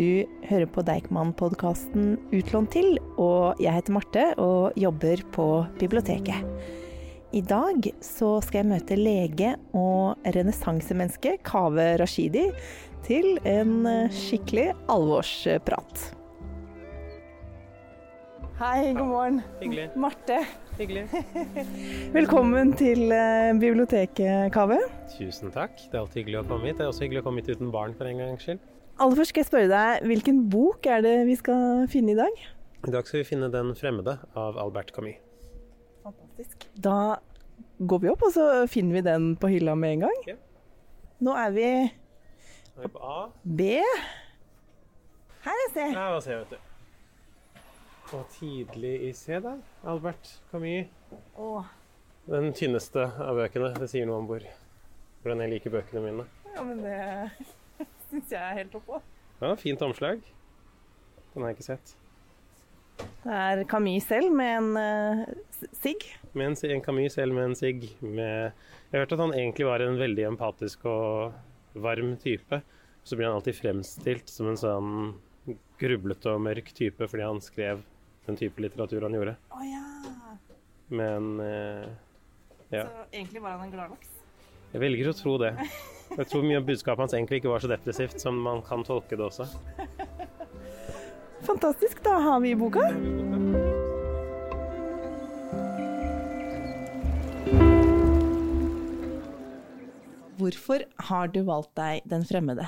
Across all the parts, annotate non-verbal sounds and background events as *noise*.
Du hører på Deichman-podkasten Utlånt til, og jeg heter Marte og jobber på biblioteket. I dag så skal jeg møte lege og renessansemenneske Kaveh Rashidi til en skikkelig alvorsprat. Hei, god morgen. Hyggelig. Marte, Hyggelig. *laughs* velkommen til eh, biblioteket, Kaveh. Tusen takk. Det er alltid hyggelig å komme hit. Det er også hyggelig å komme hit uten barn for en gangs skyld. Aller først skal jeg spørre deg, hvilken bok er det vi skal finne i dag? I dag skal vi finne Den fremmede av Albert Camus. Fantastisk. Da går vi opp, og så finner vi den på hylla med en gang. Okay. Nå er vi Nå er vi på A. B. Her er C. Her er C, vet du. Og tidlig i C, da. Albert Camus. Åh, Den tynneste av bøkene. Det sier noe om hvor, hvordan jeg liker bøkene mine. ja, men det syns jeg er helt oppå. Ja, Fint omslag. Den har jeg ikke sett. Det er Camus selv med en uh, sigg. En, en Camus selv med en sigg. Med Jeg har hørt at han egentlig var en veldig empatisk og varm type. Så blir han alltid fremstilt som en sånn grublete og mørk type fordi han skrev den type litteratur han gjorde. Oh, ja. Men uh, Ja. Så egentlig var han en gladlaks. Jeg velger å tro det. Jeg tror mye av budskapet hans egentlig ikke var så depressivt som man kan tolke det også. Fantastisk, da har vi boka. Hvorfor har du valgt deg Den fremmede?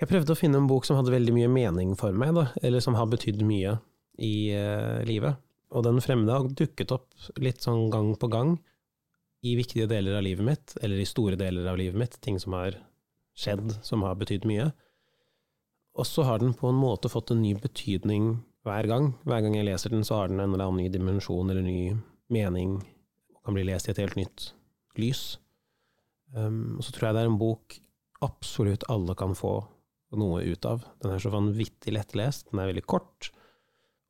Jeg prøvde å finne en bok som hadde veldig mye mening for meg, da, eller som har betydd mye i uh, livet. Og Den fremmede har dukket opp litt sånn gang på gang i viktige deler av livet mitt, eller i store deler av livet mitt, ting som har skjedd som har betydd mye. Og så har den på en måte fått en ny betydning hver gang. Hver gang jeg leser den, så har den en eller annen ny dimensjon eller ny mening, og kan bli lest i et helt nytt lys. Um, og så tror jeg det er en bok absolutt alle kan få noe ut av. Den er så vanvittig lettlest, den er veldig kort.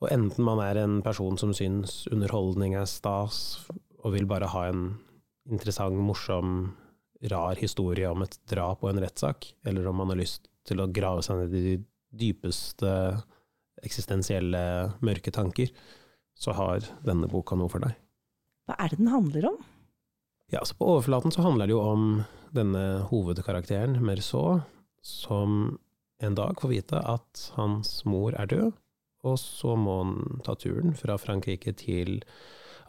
Og enten man er en person som syns underholdning er stas, og vil bare ha en interessant, morsom, rar historie om et drap og en rettssak, eller om man har lyst til å grave seg ned i de dypeste eksistensielle mørke tanker, så har denne boka noe for deg. Hva er det den handler om? Ja, så På overflaten så handler det jo om denne hovedkarakteren, Merceau, som en dag får vite at hans mor er død, og så må han ta turen fra Frankrike til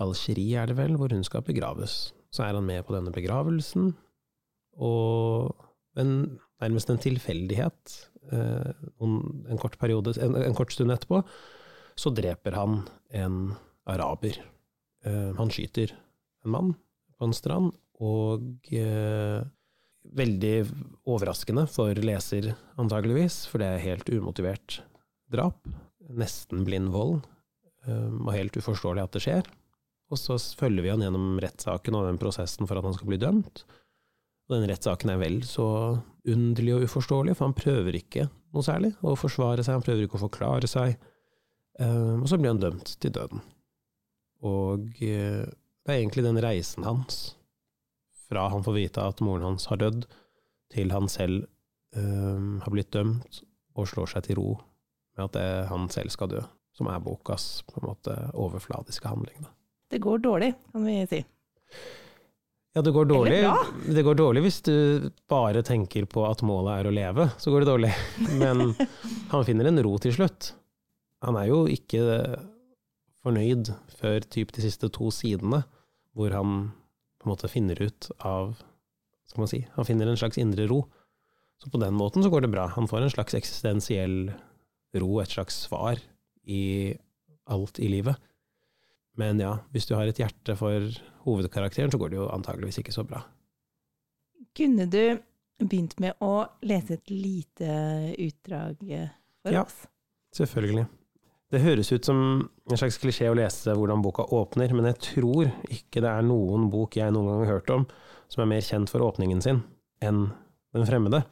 Algerie, er det vel, hvor hun skal begraves. Så er han med på denne begravelsen, og en, nærmest en tilfeldighet, eh, en, kort periode, en, en kort stund etterpå, så dreper han en araber. Eh, han skyter en mann på en strand, og eh, veldig overraskende for leser, antageligvis, for det er helt umotivert drap. Nesten blind vold, og helt uforståelig at det skjer. Og så følger vi han gjennom rettssaken og den prosessen for at han skal bli dømt. Og den rettssaken er vel så underlig og uforståelig, for han prøver ikke noe særlig å forsvare seg, han prøver ikke å forklare seg. Og så blir han dømt til døden. Og det er egentlig den reisen hans, fra han får vite at moren hans har dødd, til han selv øh, har blitt dømt og slår seg til ro med at han selv skal dø, som er bokas på en måte overfladiske handling. Da. Det går dårlig, kan vi si. Ja, det går, dårlig, det går dårlig hvis du bare tenker på at målet er å leve, så går det dårlig. *laughs* Men han finner en ro til slutt. Han er jo ikke fornøyd før typ de siste to sidene, hvor han på en måte finner ut av skal man si, Han finner en slags indre ro. Så på den måten så går det bra. Han får en slags eksistensiell ro, et slags svar i alt i livet. Men ja, hvis du har et hjerte for hovedkarakteren, så går det jo antageligvis ikke så bra. Kunne du begynt med å lese et lite utdrag for Ja. oss? Selvfølgelig. Det høres ut som en slags klisjé å lese hvordan boka åpner, men jeg tror ikke det er noen bok jeg noen gang har hørt om som er mer kjent for åpningen sin enn Den fremmede.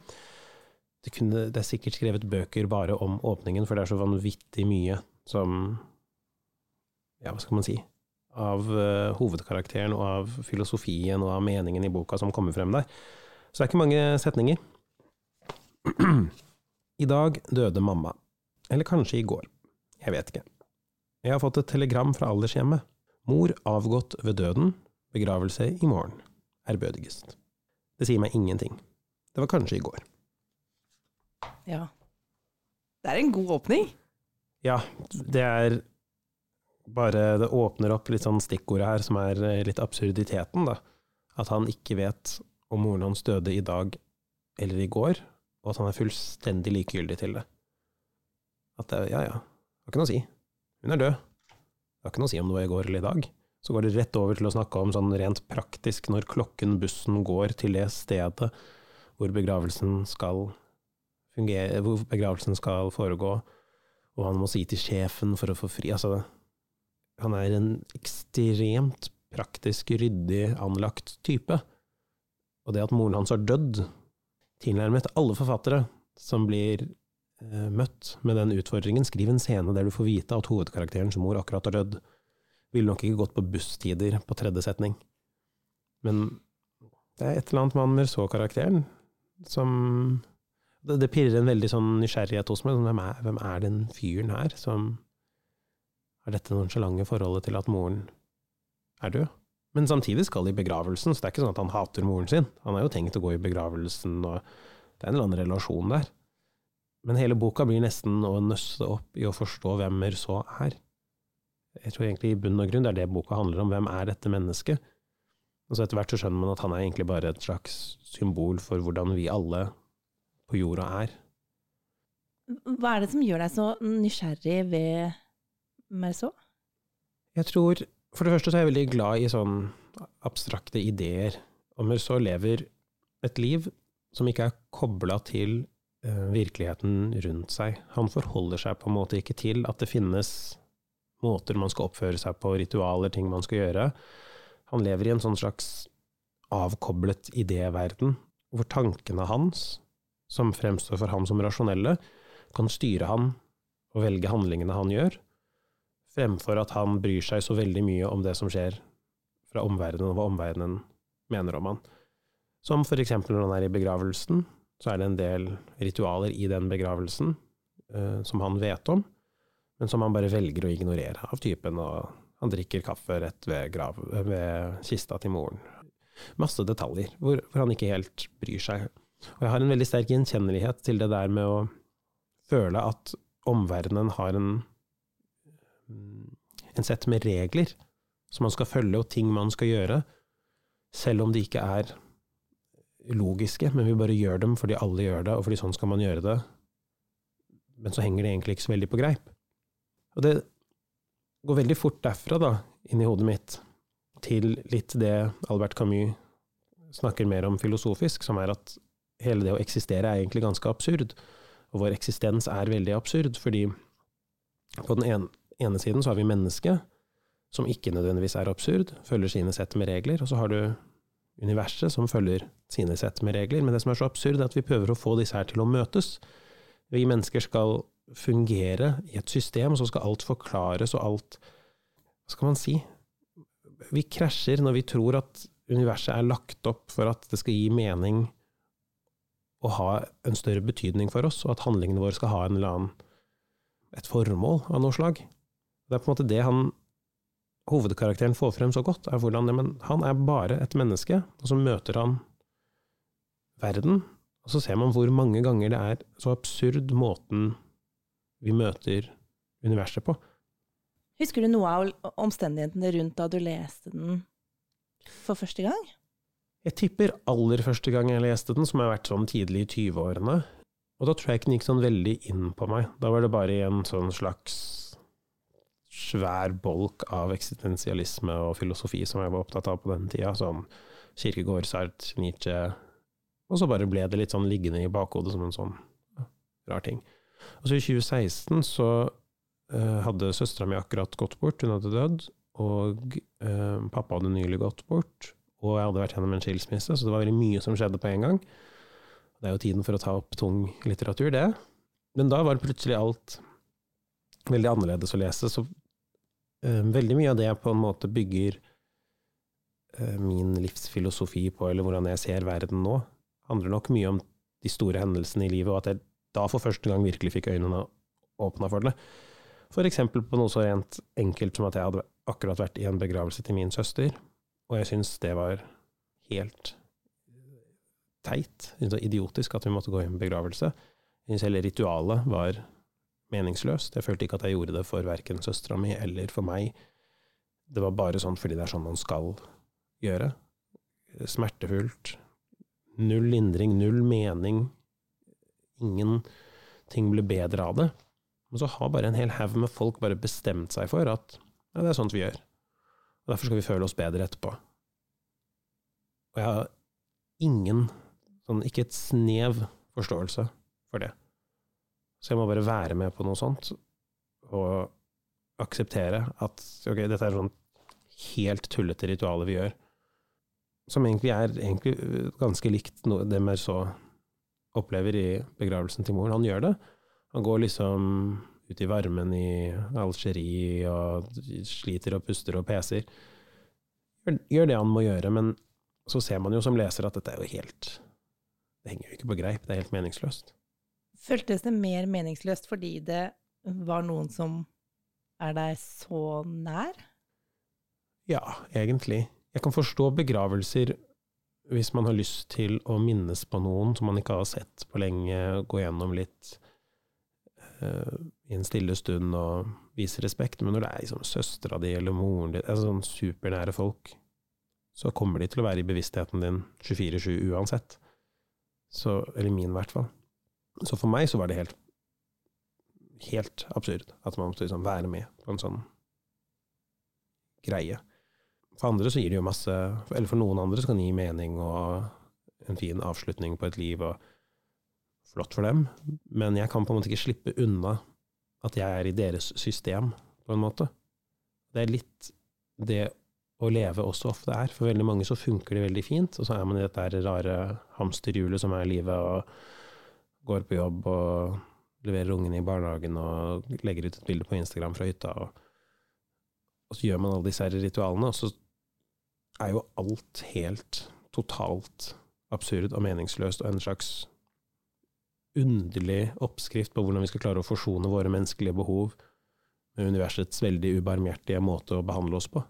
Det, kunne, det er sikkert skrevet bøker bare om åpningen, for det er så vanvittig mye som Ja, hva skal man si? Av uh, hovedkarakteren og av filosofien og av meningen i boka som kommer frem der. Så det er ikke mange setninger. *clears throat* I dag døde mamma. Eller kanskje i går. Jeg vet ikke. Jeg har fått et telegram fra aldershjemmet. Mor avgått ved døden. Begravelse i morgen. Ærbødigst. Det sier meg ingenting. Det var kanskje i går. Ja. Det er en god åpning. Ja, det er bare Det åpner opp litt sånn stikkordet her, som er eh, litt absurditeten, da. At han ikke vet om moren hans døde i dag eller i går, og at han er fullstendig likegyldig til det. At det, ja ja, det har ikke noe å si. Hun er død. Det har ikke noe å si om det var i går eller i dag. Så går det rett over til å snakke om sånn rent praktisk, når klokken, bussen, går til det stedet hvor begravelsen skal fungere, hvor begravelsen skal foregå, og han må si til sjefen for å få fri. Altså, han er en ekstremt praktisk, ryddig, anlagt type. Og det at moren hans har dødd, tilnærmet alle forfattere som blir eh, møtt med den utfordringen, skriv en scene der du får vite at hovedkarakterens mor akkurat har dødd. Ville nok ikke gått på busstider på tredje setning. Men det er et eller annet med han Merceau-karakteren som det, det, pirrer en veldig sånn nysgjerrighet hos meg. Hvem er, hvem er den fyren her som har dette nonsjalante forholdet til at moren er død? Men samtidig skal de i begravelsen, så det er ikke sånn at han hater moren sin. Han har jo tenkt å gå i begravelsen, og det er en eller annen relasjon der. Men hele boka blir nesten å nøste opp i å forstå hvem Merceau er. Jeg tror egentlig i bunn og grunn det er det boka handler om. Hvem er dette mennesket? Og så etter hvert så skjønner man at han er egentlig bare et slags symbol for hvordan vi alle på jorda er. Hva er det som gjør deg så nysgjerrig ved Merceau? Jeg tror For det første så er jeg veldig glad i sånn abstrakte ideer. Og Merceau lever et liv som ikke er kobla til uh, virkeligheten rundt seg. Han forholder seg på en måte ikke til at det finnes måter man skal oppføre seg på, ritualer, ting man skal gjøre. Han lever i en sånn slags avkoblet idéverden, hvor tankene hans som fremstår for ham som rasjonelle, kan styre han og velge handlingene han gjør, fremfor at han bryr seg så veldig mye om det som skjer fra omverdenen, og hva omverdenen mener om han. Som for eksempel når han er i begravelsen, så er det en del ritualer i den begravelsen uh, som han vet om, men som han bare velger å ignorere, av typen og han drikker kaffe rett ved, grav, ved kista til moren. Masse detaljer hvor, hvor han ikke helt bryr seg. Og jeg har en veldig sterk gjenkjennelighet til det der med å føle at omverdenen har en, en sett med regler som man skal følge, og ting man skal gjøre, selv om de ikke er logiske, men vi bare gjør dem fordi alle gjør det, og fordi sånn skal man gjøre det. Men så henger det egentlig ikke så veldig på greip. Og det går veldig fort derfra, da, inn i hodet mitt, til litt det Albert Camus snakker mer om filosofisk, som er at hele det å eksistere er egentlig ganske absurd. Og vår eksistens er veldig absurd, fordi på den ene, ene siden så har vi mennesket, som ikke nødvendigvis er absurd, følger sine sett med regler, og så har du universet som følger sine sett med regler. Men det som er så absurd, er at vi prøver å få disse her til å møtes. Vi mennesker skal fungere i et system, og så skal alt forklares og alt Hva skal man si? Vi krasjer når vi tror at universet er lagt opp for at det skal gi mening og ha en større betydning for oss, og at handlingene våre skal ha en eller annen, et formål av noe slag. Det er på en måte det han, hovedkarakteren får frem så godt, er hvordan men han er bare et menneske, og så møter han verden, og så ser man hvor mange ganger det er så absurd måten vi møter universet på. Husker du noe av omstendighetene rundt da du leste den for første gang? Jeg tipper aller første gang jeg leste den, som har vært sånn tidlig i 20-årene. Og da tror jeg ikke den gikk sånn veldig inn på meg. Da var det bare i en sånn slags svær bolk av eksistensialisme og filosofi som jeg var opptatt av på den tida, sånn Kirkegård, Sartre, Nietzsche Og så bare ble det litt sånn liggende i bakhodet som en sånn rar ting. Og så i 2016 så uh, hadde søstera mi akkurat gått bort, hun hadde dødd, og uh, pappa hadde nylig gått bort og jeg hadde vært gjennom en skilsmisse, så det var veldig mye som skjedde på en gang. Det er jo tiden for å ta opp tung litteratur, det. Men da var plutselig alt veldig annerledes å lese, så veldig mye av det jeg på en måte bygger uh, min livsfilosofi på, eller hvordan jeg ser verden nå, handler nok mye om de store hendelsene i livet, og at jeg da for første gang virkelig fikk øynene åpna for det. Eksempel på noe så rent enkelt som at jeg hadde akkurat vært i en begravelse til min søster, og jeg syns det var helt teit, idiotisk at vi måtte gå i en begravelse. Jeg syns hele ritualet var meningsløst. Jeg følte ikke at jeg gjorde det for verken søstera mi eller for meg. Det var bare sånn fordi det er sånn man skal gjøre. Smertefullt. Null lindring, null mening. Ingenting ble bedre av det. Men så har bare en hel haug med folk bare bestemt seg for at ja, det er sånt vi gjør. Og derfor skal vi føle oss bedre etterpå. Og jeg har ingen, sånn ikke et snev forståelse for det. Så jeg må bare være med på noe sånt, og akseptere at ok, dette er sånn helt tullete ritualer vi gjør, som egentlig er egentlig ganske likt noe det så opplever i begravelsen til moren. Han gjør det. Han går liksom ut i varmen i Algerie og sliter og puster og peser. Gjør det han må gjøre, men så ser man jo som leser at dette er jo helt Det henger jo ikke på greip, det er helt meningsløst. Føltes det mer meningsløst fordi det var noen som er deg så nær? Ja, egentlig. Jeg kan forstå begravelser hvis man har lyst til å minnes på noen som man ikke har sett på lenge, gå gjennom litt uh, i en stille stund og vise respekt. Men når det er liksom søstera di eller moren din, altså sånn supernære folk, så kommer de til å være i bevisstheten din 24-7 uansett. Så, eller min, i hvert fall. Så for meg så var det helt, helt absurd at man måtte liksom være med på en sånn greie. For andre så gir det jo masse Eller for noen andre så kan det gi mening og en fin avslutning på et liv, og flott for dem. Men jeg kan på en måte ikke slippe unna at jeg er i deres system, på en måte. Det er litt det å leve også ofte er. For veldig mange så funker det veldig fint, og så er man i dette rare hamsterhjulet som er livet, og går på jobb og leverer ungene i barnehagen og legger ut et bilde på Instagram fra hytta, og, og så gjør man alle disse ritualene, og så er jo alt helt totalt absurd og meningsløst, og en slags underlig oppskrift på hvordan vi skal klare å forsone våre menneskelige behov med universets veldig ubarmhjertige måte å behandle oss på.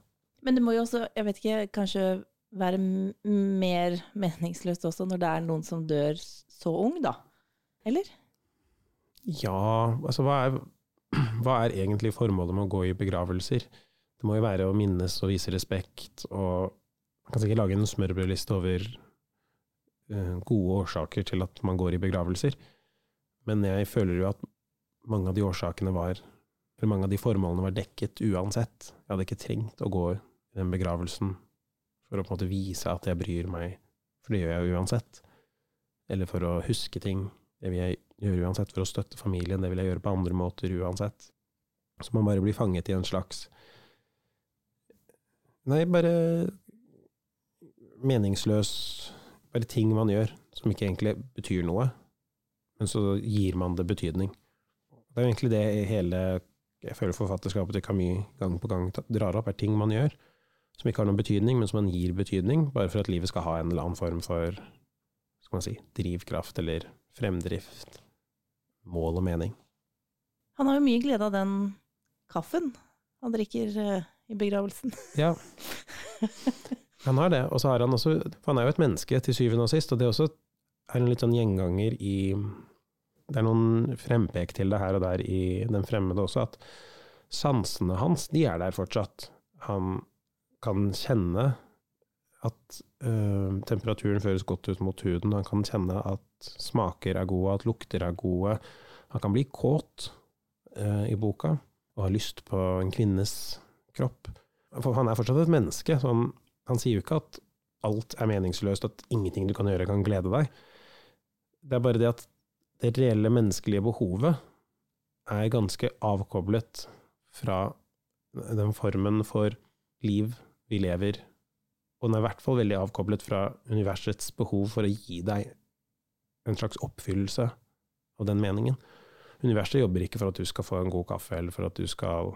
Men det må jo også, jeg vet ikke, kanskje være mer meningsløst også når det er noen som dør så ung, da? Eller? Ja, altså hva er, *clears throat* hva er egentlig formålet med å gå i begravelser? Det må jo være å minnes og vise respekt, og man kan sikkert lage en smørbrødliste over uh, gode årsaker til at man går i begravelser, men jeg føler jo at mange av de årsakene var For mange av de formålene var dekket uansett. Jeg hadde ikke trengt å gå i den begravelsen for å på en måte vise at jeg bryr meg, for det gjør jeg jo uansett. Eller for å huske ting. Det vil jeg gjøre uansett. For å støtte familien. Det vil jeg gjøre på andre måter uansett. Så man bare blir fanget i en slags Nei, bare meningsløs Bare ting man gjør som ikke egentlig betyr noe, men så gir man det betydning. Det er egentlig det hele jeg føler forfatterskapet til Camus gang på gang drar opp, er ting man gjør som ikke har noen betydning, men som man gir betydning, bare for at livet skal ha en eller annen form for skal man si, drivkraft eller fremdrift, mål og mening. Han har jo mye glede av den kaffen han drikker uh, i begravelsen. *laughs* Ja, han har det. Og så har han også For han er jo et menneske til syvende og sist, og det også er en litt sånn gjenganger i Det er noen frempek til det her og der i Den fremmede også, at sansene hans, de er der fortsatt. Han kan kjenne at øh, temperaturen føres godt ut mot huden. Han kan kjenne at smaker er gode, at lukter er gode. Han kan bli kåt øh, i boka og ha lyst på en kvinnes kropp. For han er fortsatt et menneske. så han, han sier jo ikke at alt er meningsløst, at ingenting du kan gjøre kan glede deg. Det er bare det at det reelle menneskelige behovet er ganske avkoblet fra den formen for liv vi lever, og den er i hvert fall veldig avkoblet fra universets behov for å gi deg en slags oppfyllelse av den meningen. Universet jobber ikke for at du skal få en god kaffe, eller for at du skal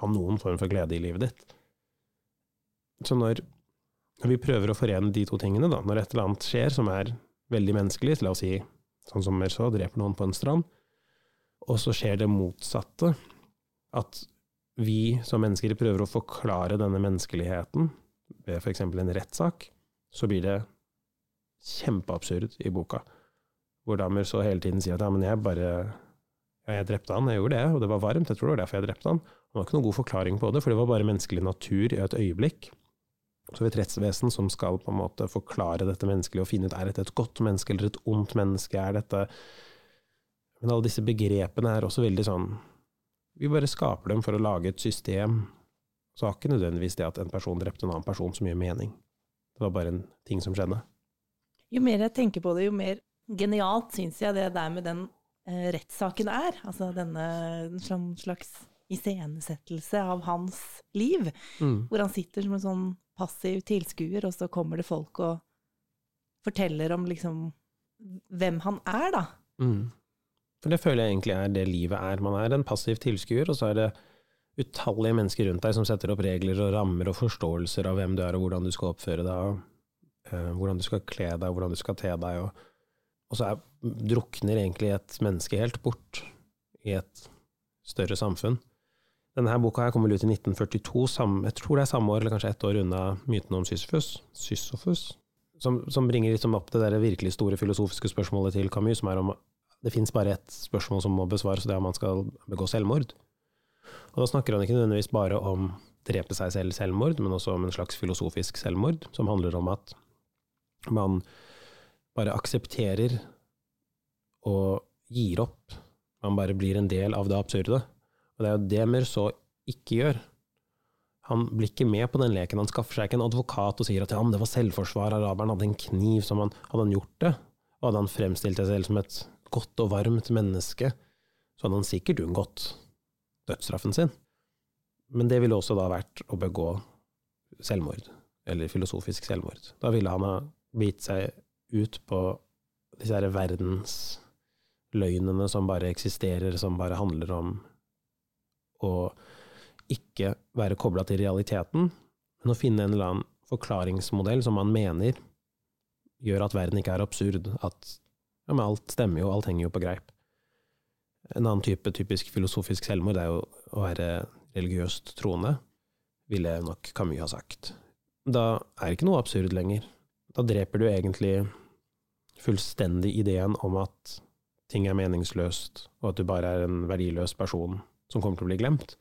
ha noen form for glede i livet ditt. Så når, vi prøver å forene de to tingene, da, når et eller annet skjer som er veldig menneskelig, la oss si sånn som Merceau dreper noen på en strand. Og så skjer det motsatte. At vi som mennesker prøver å forklare denne menneskeligheten ved f.eks. en rettssak, så blir det kjempeabsurd i boka. Hvor damer så hele tiden sier at ja, men jeg bare ja, jeg drepte han, jeg gjorde det, og det var varmt, jeg tror det var derfor jeg drepte han. Det var ikke noen god forklaring på det, for det var bare menneskelig natur i et øyeblikk. Så et rettsvesen som skal på en måte forklare dette menneskelige og finne ut er dette et godt menneske eller et ondt menneske, er dette Men alle disse begrepene er også veldig sånn Vi bare skaper dem for å lage et system. Så har ikke nødvendigvis det at en person drepte en annen person så mye mening. Det var bare en ting som skjedde. Jo mer jeg tenker på det, jo mer genialt syns jeg det der med den eh, rettssaken er. Altså denne som slags iscenesettelse av hans liv. Mm. Hvor han sitter som en sånn passiv tilskuer, og så kommer det folk og forteller om liksom hvem han er, da. Mm. For det føler jeg egentlig er det livet er. Man er en passiv tilskuer, og så er det utallige mennesker rundt deg som setter opp regler og rammer og forståelser av hvem du er og hvordan du skal oppføre deg, og uh, hvordan du skal kle deg hvordan du skal te deg. Og, og så er, drukner egentlig et menneske helt bort i et større samfunn. Denne her boka her kommer ut i 1942, samme, jeg tror det er samme år, eller kanskje ett år unna myten om Sisyfus, Sysofus, som, som bringer liksom opp det der virkelig store filosofiske spørsmålet til Camus, som er om det fins bare ett spørsmål som må besvares, og det er om man skal begå selvmord. Og da snakker han ikke nødvendigvis bare om drepe seg selv selvmord, men også om en slags filosofisk selvmord, som handler om at man bare aksepterer og gir opp. Man bare blir en del av det absurde. Og det er jo det Merceau ikke gjør. Han blir ikke med på den leken. Han skaffer seg ikke en advokat og sier at ja, det var selvforsvar, araberen hadde en kniv som han Hadde han gjort det, og hadde han fremstilt seg selv som et godt og varmt menneske, så hadde han sikkert unngått dødsstraffen sin. Men det ville også da vært å begå selvmord, eller filosofisk selvmord. Da ville han ha begitt seg ut på disse her verdensløgnene som bare eksisterer, som bare handler om å ikke være kobla til realiteten, men å finne en eller annen forklaringsmodell som man mener gjør at verden ikke er absurd, at ja, alt stemmer jo, alt henger jo på greip. En annen type typisk filosofisk selvmord er jo å være religiøst troende, ville nok Camus ha sagt. Da er det ikke noe absurd lenger. Da dreper du egentlig fullstendig ideen om at ting er meningsløst, og at du bare er en verdiløs person som kommer til å bli glemt.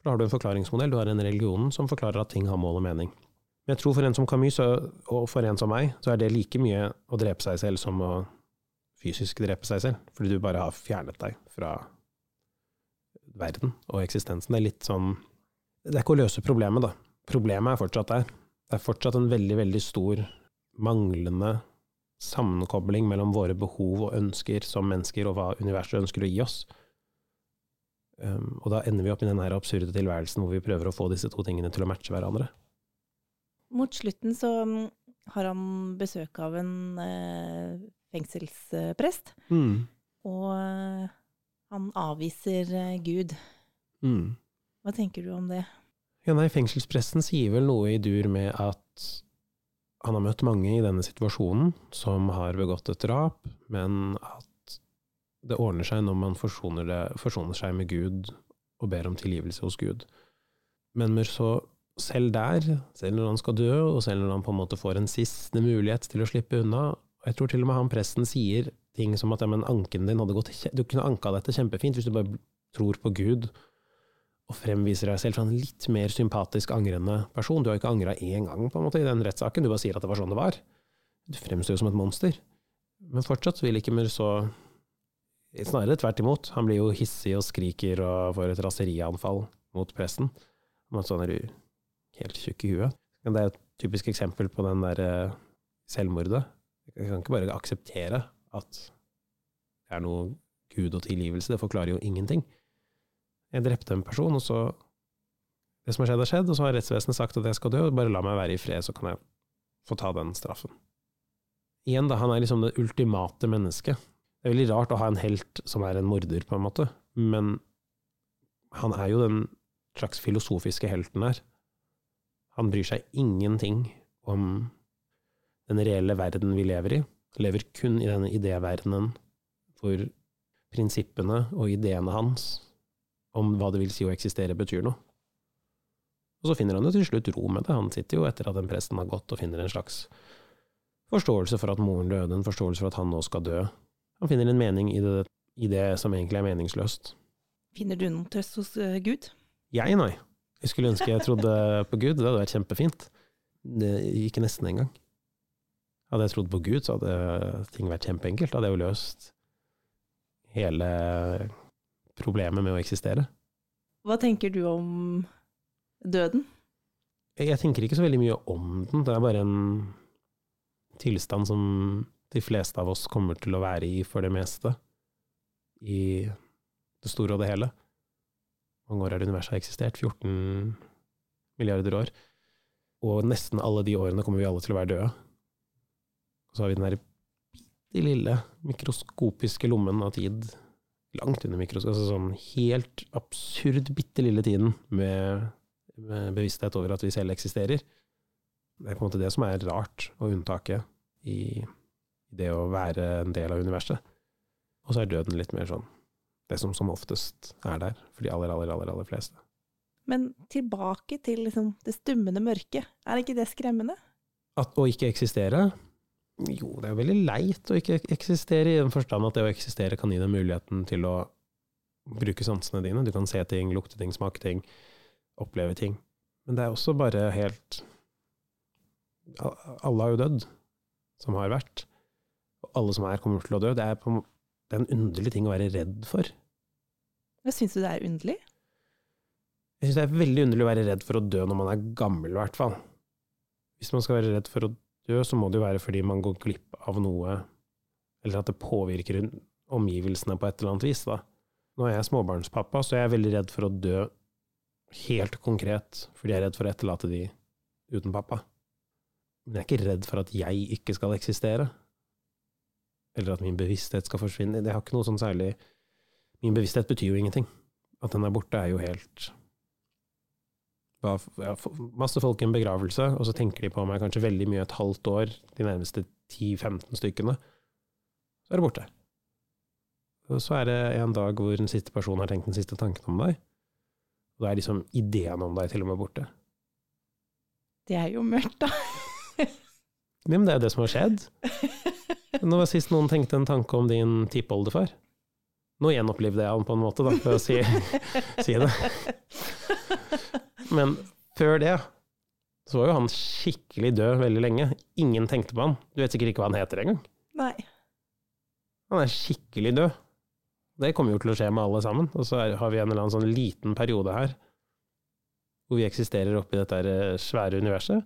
For da har du en forklaringsmodell, du har en religion som forklarer at ting har mål og mening. Men jeg tror for en som Camus, og for en som meg, så er det like mye å drepe seg selv som å fysisk drepe seg selv, fordi du bare har fjernet deg fra verden og eksistensen. Det er litt sånn Det er ikke å løse problemet, da. Problemet er fortsatt der. Det er fortsatt en veldig, veldig stor manglende sammenkobling mellom våre behov og ønsker som mennesker, og hva universet ønsker å gi oss. Um, og da ender vi opp i den her absurde tilværelsen hvor vi prøver å få disse to tingene til å matche hverandre. Mot slutten så mm, har han besøk av en eh, fengselsprest, mm. og eh, han avviser eh, Gud. Mm. Hva tenker du om det? Ja, nei, fengselspresten sier vel noe i dur med at han har møtt mange i denne situasjonen som har begått et drap, men at det ordner seg når man forsoner, det, forsoner, seg med Gud og ber om tilgivelse hos Gud. Men så, selv der, selv når han skal dø, og selv når han på en måte får en siste mulighet til å slippe unna, og jeg tror til og med han presten sier ting som at ja, men anken din hadde gått Du kunne anka dette kjempefint hvis du bare tror på Gud og fremviser deg selv som en litt mer sympatisk angrende person. Du har ikke angra én gang på en måte i den rettssaken, du bare sier at det var sånn det var. Du fremstår jo som et monster. Men fortsatt vil ikke så Snarere tvert imot. Han blir jo hissig og skriker og får et raserianfall mot presten. Men sånn er du helt tjukk i huet. Det er et typisk eksempel på den der eh, selvmordet. Jeg kan ikke bare akseptere at det er noe Gud og tilgivelse. Det forklarer jo ingenting. Jeg drepte en person, og så Det som har skjedd, har skjedd, og så har rettsvesenet sagt at jeg skal dø, og bare la meg være i fred, så kan jeg få ta den straffen. Igjen, da, han er liksom det ultimate mennesket. Det er veldig rart å ha en helt som er en morder, på en måte, men han er jo den slags filosofiske helten her. Han bryr seg ingenting om den reelle verden vi lever i. Lever kun i denne idéverdenen hvor prinsippene og ideene hans om hva det vil si å eksistere, betyr noe. Og så finner han jo til slutt ro med det. Han sitter jo etter at den presten har gått og finner en slags forståelse for at moren døde, en forståelse for at han nå skal dø. Han finner en mening i det, i det som egentlig er meningsløst. Finner du noen trøst hos uh, Gud? Jeg, nei. Jeg skulle ønske jeg trodde på Gud, det hadde vært kjempefint. Det gikk nesten engang. Hadde jeg trodd på Gud, så hadde ting vært kjempeenkelt. Hadde jeg jo løst hele problemet med å eksistere. Hva tenker du om døden? Jeg tenker ikke så veldig mye om den, det er bare en tilstand som de fleste av oss kommer til å være i for det meste, i det store og det hele. Hvor mange år har universet eksistert? 14 milliarder år. Og nesten alle de årene kommer vi alle til å være døde. Og så har vi den der bitte lille mikroskopiske lommen av tid langt under mikroskop, altså sånn helt absurd bitte lille tiden med, med, bevissthet over at vi selv eksisterer. Det er på en måte det som er rart, og unntaket i det å være en del av universet. Og så er døden litt mer sånn det som som oftest er der, for de aller, aller, aller, aller fleste. Men tilbake til liksom det stummende mørket, er ikke det skremmende? At å ikke eksistere? Jo, det er jo veldig leit å ikke eksistere, i den forstand at det å eksistere kan gi deg muligheten til å bruke sansene dine. Du kan se ting, lukte ting, smake ting, oppleve ting. Men det er også bare helt Alle har jo dødd, som har vært. Og alle som er, kommer til å dø. Det er, på, det er en underlig ting å være redd for. Syns du det er underlig? Jeg syns det er veldig underlig å være redd for å dø når man er gammel, i hvert fall. Hvis man skal være redd for å dø, så må det jo være fordi man går glipp av noe, eller at det påvirker omgivelsene på et eller annet vis, da. Nå er jeg småbarnspappa, så jeg er veldig redd for å dø helt konkret, fordi jeg er redd for å etterlate de uten pappa. Men jeg er ikke redd for at jeg ikke skal eksistere, eller at min bevissthet skal forsvinne. Det har ikke noe sånn særlig Min bevissthet betyr jo ingenting. At den er borte, er jo helt ja, masse folk i en begravelse, og så tenker de på meg kanskje veldig mye et halvt år, de nærmeste 10-15 stykkene. Så er det borte. Og så er det en dag hvor den siste personen har tenkt den siste tanken om deg. Og da er liksom ideen om deg til og med borte. Det er jo mørkt, da. ja, men det er jo det som har skjedd. *laughs* Nå var sist noen tenkte en tanke om din tippoldefar? Nå gjenopplivde jeg han på en måte, da, for å si, *laughs* si det. Men før det så var jo han skikkelig død veldig lenge. Ingen tenkte på han. Du vet sikkert ikke hva han heter engang. Nei. Han er skikkelig død. Det kommer jo til å skje med alle sammen. Og så har vi en eller annen sånn liten periode her hvor vi eksisterer oppi dette eh, svære universet.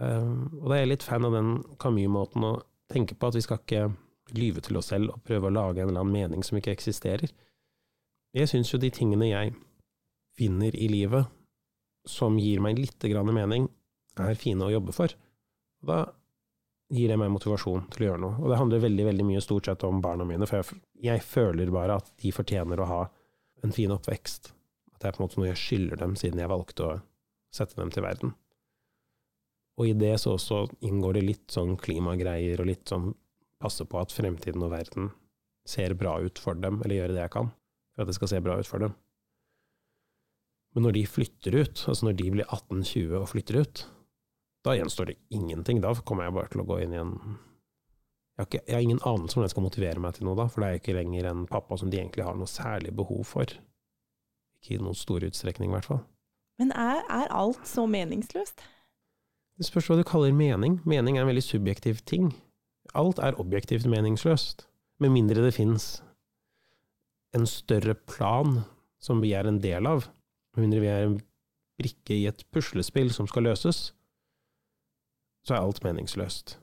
Um, og da er jeg litt fan av den Camus-måten å tenke på, at vi skal ikke lyve til oss selv og prøve å lage en eller annen mening som ikke eksisterer. Jeg syns jo de tingene jeg finner i livet, som gir meg litt mening, er fine å jobbe for. Og da gir det meg motivasjon til å gjøre noe. Og det handler veldig veldig mye stort sett om barna mine, for jeg, jeg føler bare at de fortjener å ha en fin oppvekst. At det er på en måte noe jeg skylder dem, siden jeg valgte å sette dem til verden. Og i det så også inngår det litt sånn klimagreier, og litt sånn passe på at fremtiden og verden ser bra ut for dem, eller gjøre det jeg kan for at det skal se bra ut for dem. Men når de flytter ut, altså når de blir 18-20 og flytter ut, da gjenstår det ingenting. Da kommer jeg bare til å gå inn i en jeg har, ikke, jeg har ingen anelse om det skal motivere meg til noe da, for det er ikke lenger en pappa som de egentlig har noe særlig behov for. Ikke i noen stor utstrekning, i hvert fall. Men er, er alt så meningsløst? Det spørs hva du kaller mening. Mening er en veldig subjektiv ting. Alt er objektivt meningsløst, med mindre det fins en større plan som vi er en del av, med mindre vi er en brikke i et puslespill som skal løses, så er alt meningsløst.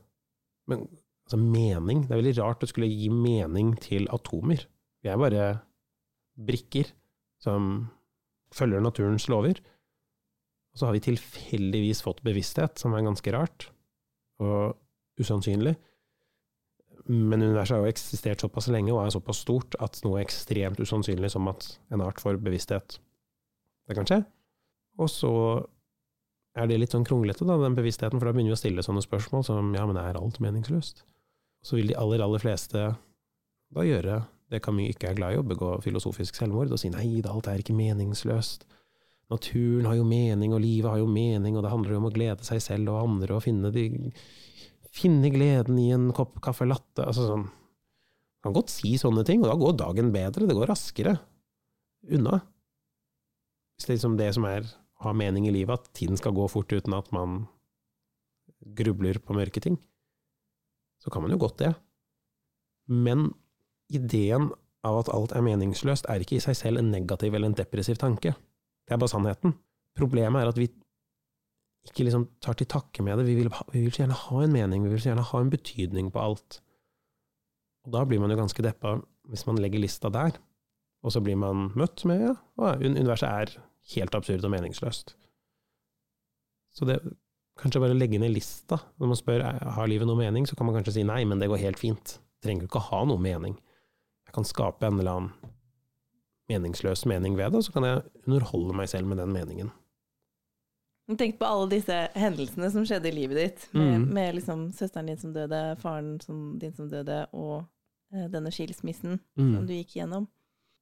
Men altså, mening Det er veldig rart å skulle gi mening til atomer. Vi er bare brikker som følger naturens lover. Og så har vi tilfeldigvis fått bevissthet, som er ganske rart og usannsynlig. Men universet har jo eksistert såpass lenge og er såpass stort at noe ekstremt usannsynlig som at en art får bevissthet det kan skje. Og så er det litt sånn kronglete, da, den bevisstheten, for da begynner vi å stille sånne spørsmål som ja, men er alt meningsløst? Så vil de aller, aller fleste da gjøre det Camus ikke er glad i, å begå filosofisk selvmord og si nei, da, alt er ikke meningsløst. Naturen har jo mening, og livet har jo mening, og det handler jo om å glede seg selv og andre, og finne, de, finne gleden i en kopp caffè latte. Altså sånn. Man kan godt si sånne ting, og da går dagen bedre, det går raskere unna. Hvis det er liksom det som er å ha mening i livet, at tiden skal gå fort uten at man grubler på mørke ting, så kan man jo godt det. Men ideen av at alt er meningsløst, er ikke i seg selv en negativ eller en depressiv tanke. Det er bare sannheten. Problemet er at vi ikke liksom tar til takke med det. Vi vil, vi vil, så gjerne ha en mening, vi vil så gjerne ha en betydning på alt. Og da blir man jo ganske deppa hvis man legger lista der, og så blir man møtt med ja, universet er helt absurd og meningsløst. Så det kanskje bare legge ned lista. Når man spør har livet noe mening, så kan man kanskje si nei, men det går helt fint. Det trenger ikke å ha noe mening. Jeg kan skape en eller annen meningsløs mening ved det, og så kan jeg underholde meg selv med den meningen. Tenk på alle disse hendelsene som skjedde i livet ditt, med, mm. med liksom søsteren din som døde, faren som, din som døde, og eh, denne skilsmissen mm. som du gikk gjennom.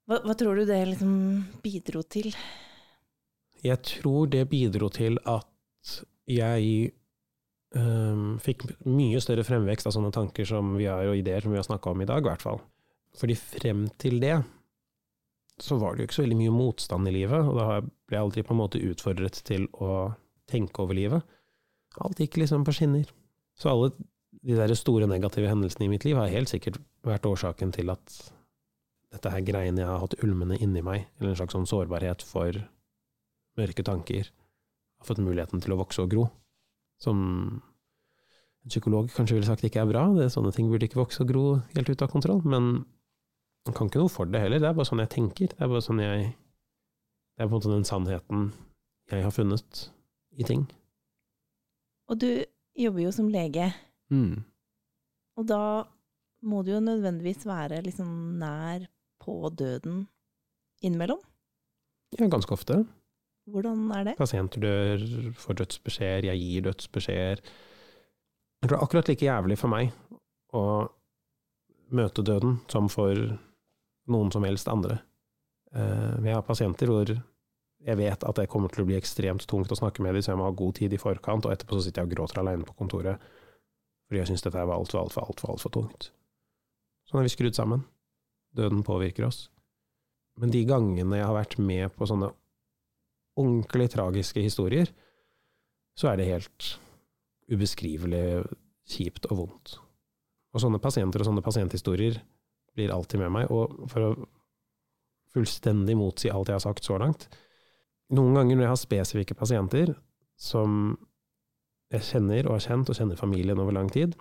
Hva, hva, tror du det liksom bidro til? Jeg tror det bidro til at jeg um, fikk mye større fremvekst av sånne tanker som vi har, og ideer som vi har snakka om i dag, i hvert fall. Fordi frem til det så var det jo ikke så veldig mye motstand i livet, og da ble jeg aldri på en måte utfordret til å tenke over livet. Alt gikk liksom på skinner. Så alle de der store negative hendelsene i mitt liv har helt sikkert vært årsaken til at dette her greiene jeg har hatt ulmende inni meg, eller en slags sånn sårbarhet for mørke tanker, har fått muligheten til å vokse og gro. Som en psykolog kanskje ville sagt ikke er bra, det er sånne ting burde ikke vokse og gro helt ut av kontroll, men man kan ikke noe for det heller, det er bare sånn jeg tenker. Det er bare sånn jeg Det er på en måte den sannheten jeg har funnet i ting. Og du jobber jo som lege. Mm. Og da må du jo nødvendigvis være liksom nær på døden innimellom? Ja, ganske ofte. Hvordan er det? Pasienter dør, får dødsbeskjeder, jeg gir dødsbeskjeder. Jeg tror det er akkurat like jævlig for meg å møte døden som for noen som helst andre. Eh, vi har pasienter hvor jeg vet at det kommer til å bli ekstremt tungt å snakke med dem, så jeg må ha god tid i forkant, og etterpå så sitter jeg og gråter alene på kontoret fordi jeg syns dette var altfor, altfor, altfor, altfor tungt. Sånn er vi skrudd sammen. Døden påvirker oss. Men de gangene jeg har vært med på sånne ordentlig tragiske historier, så er det helt ubeskrivelig kjipt og vondt. Og sånne pasienter og sånne pasienthistorier blir alltid med meg. Og for å fullstendig motsi alt jeg har sagt så langt Noen ganger når jeg har spesifikke pasienter som jeg kjenner og har kjent, og kjenner familien over lang tid,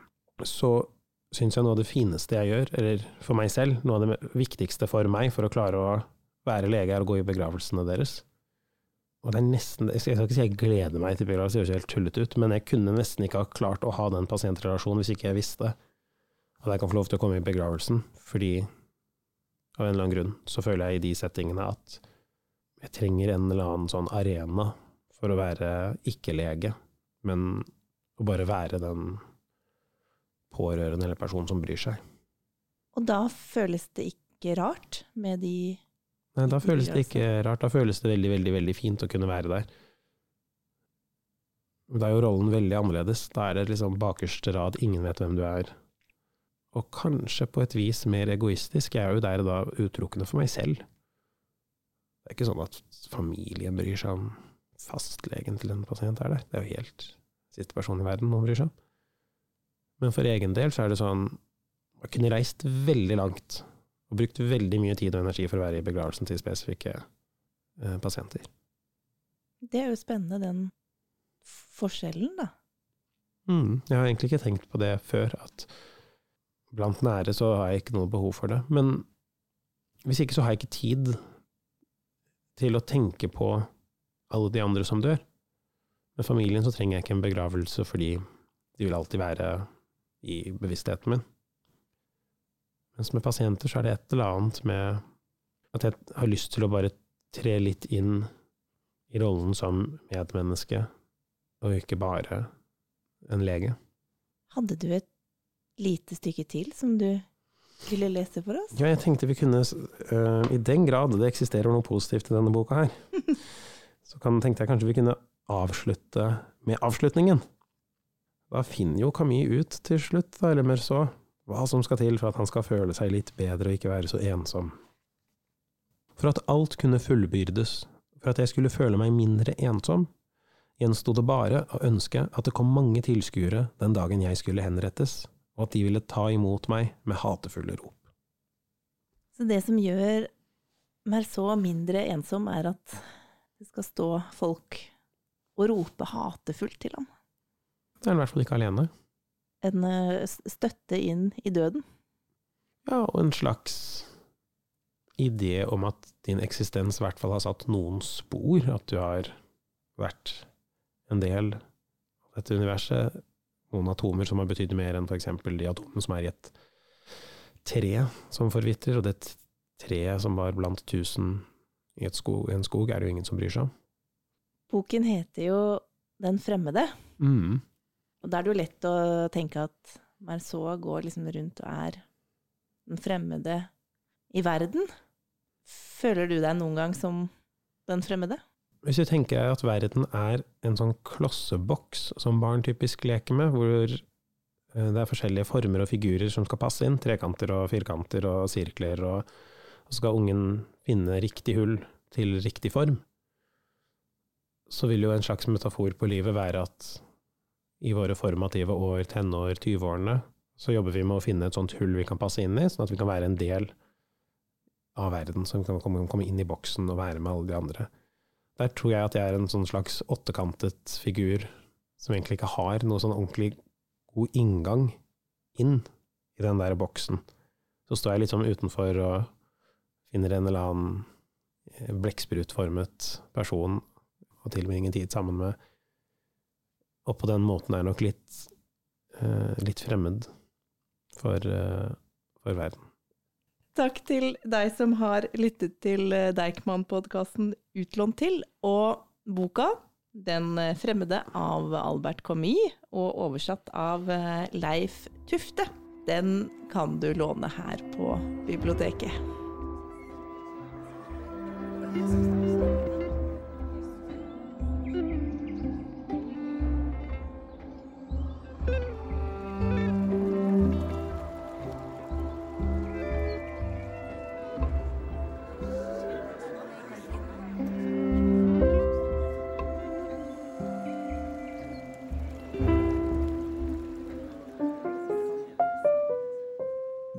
så syns jeg noe av det fineste jeg gjør, eller for meg selv, noe av det viktigste for meg for å klare å være lege, er å gå i begravelsene deres. Og det er nesten, Jeg skal ikke si jeg gleder meg til begravelse, det høres helt tullete ut, men jeg kunne nesten ikke ha klart å ha den pasientrelasjonen hvis ikke jeg visste at jeg kan få lov til å komme i begravelsen, fordi av en eller annen grunn så føler jeg i de settingene at jeg trenger en eller annen sånn arena for å være ikke-lege, men å bare være den pårørende eller personen som bryr seg. Og da føles det ikke rart med de Nei, da føles det ikke rart. Da føles det veldig, veldig, veldig fint å kunne være der. Da er jo rollen veldig annerledes. Da er det liksom bakerste rad, ingen vet hvem du er og kanskje på et vis mer egoistisk. Jeg er jo der da utelukkende for meg selv. Det er ikke sånn at familien bryr seg om fastlegen til en pasient er der. Det er jo helt siste person i verden man bryr seg om. Men for egen del så er det sånn Man kunne reist veldig langt og brukt veldig mye tid og energi for å være i begravelsen til spesifikke eh, pasienter. Det er jo spennende, den forskjellen, da. Mm, jeg har egentlig ikke tenkt på det før, at blant nære så har jeg ikke noe behov for det. Men hvis ikke så har jeg ikke tid til å tenke på alle de andre som dør. Med familien så trenger jeg ikke en begravelse fordi de vil alltid være i bevisstheten min. Mens med pasienter så er det et eller annet med at jeg har lyst til å bare tre litt inn i rollen som medmenneske, og ikke bare en lege. Hadde du et lite stykke til som du ville lese for oss? Ja, jeg tenkte vi kunne, uh, i den grad det eksisterer noe positivt i denne boka her, *laughs* så kan, tenkte jeg kanskje vi kunne avslutte med avslutningen. Da finner jo Camille ut til slutt, da, eller mer så, hva som skal til for at han skal føle seg litt bedre og ikke være så ensom. For at alt kunne fullbyrdes, for at jeg skulle føle meg mindre ensom, gjensto det bare å ønske at det kom mange tilskuere den dagen jeg skulle henrettes, og at de ville ta imot meg med hatefulle rop. Så det som gjør Merceau mindre ensom, er at det skal stå folk og rope hatefullt til ham? Det er han i hvert fall ikke alene. En eh, støtte inn i døden? Ja, og en slags idé om at din eksistens i hvert fall har satt noen spor, at du har vært en del av dette universet. Noen atomer som har betydd mer enn f.eks. de atomene som er i et tre som forvitrer, og det treet som var blant tusen i skog, en skog, er det jo ingen som bryr seg om. Boken heter jo Den fremmede. Mm. Og da er det jo lett å tenke at Marceau går liksom rundt og er den fremmede i verden. Føler du deg noen gang som den fremmede? Hvis du tenker at verden er en sånn klosseboks som barn typisk leker med, hvor eh, det er forskjellige former og figurer som skal passe inn, trekanter og firkanter og sirkler, og, og skal ungen finne riktig hull til riktig form, så vil jo en slags metafor på livet være at i våre formative år, tenår, 20-årene, så jobber vi med å finne et sånt hull vi kan passe inn i, sånn at vi kan være en del av verden, som kan komme, inn i boksen og være med alle de andre. Der tror jeg at jeg er en sånn slags åttekantet figur som egentlig ikke har noe sånn ordentlig god inngang inn i den der boksen. Så står jeg litt sånn utenfor og finner en eller annen eh, blekksprutformet person og tilbringer tid sammen med, og på den måten er nok litt, uh, litt fremmed for, uh, for verden. Takk til deg som har lyttet til eh, Deichman-podkasten Utlånt til, og boka Den fremmede av Albert Camus, og oversatt av Leif Tufte. Den kan du låne her på biblioteket.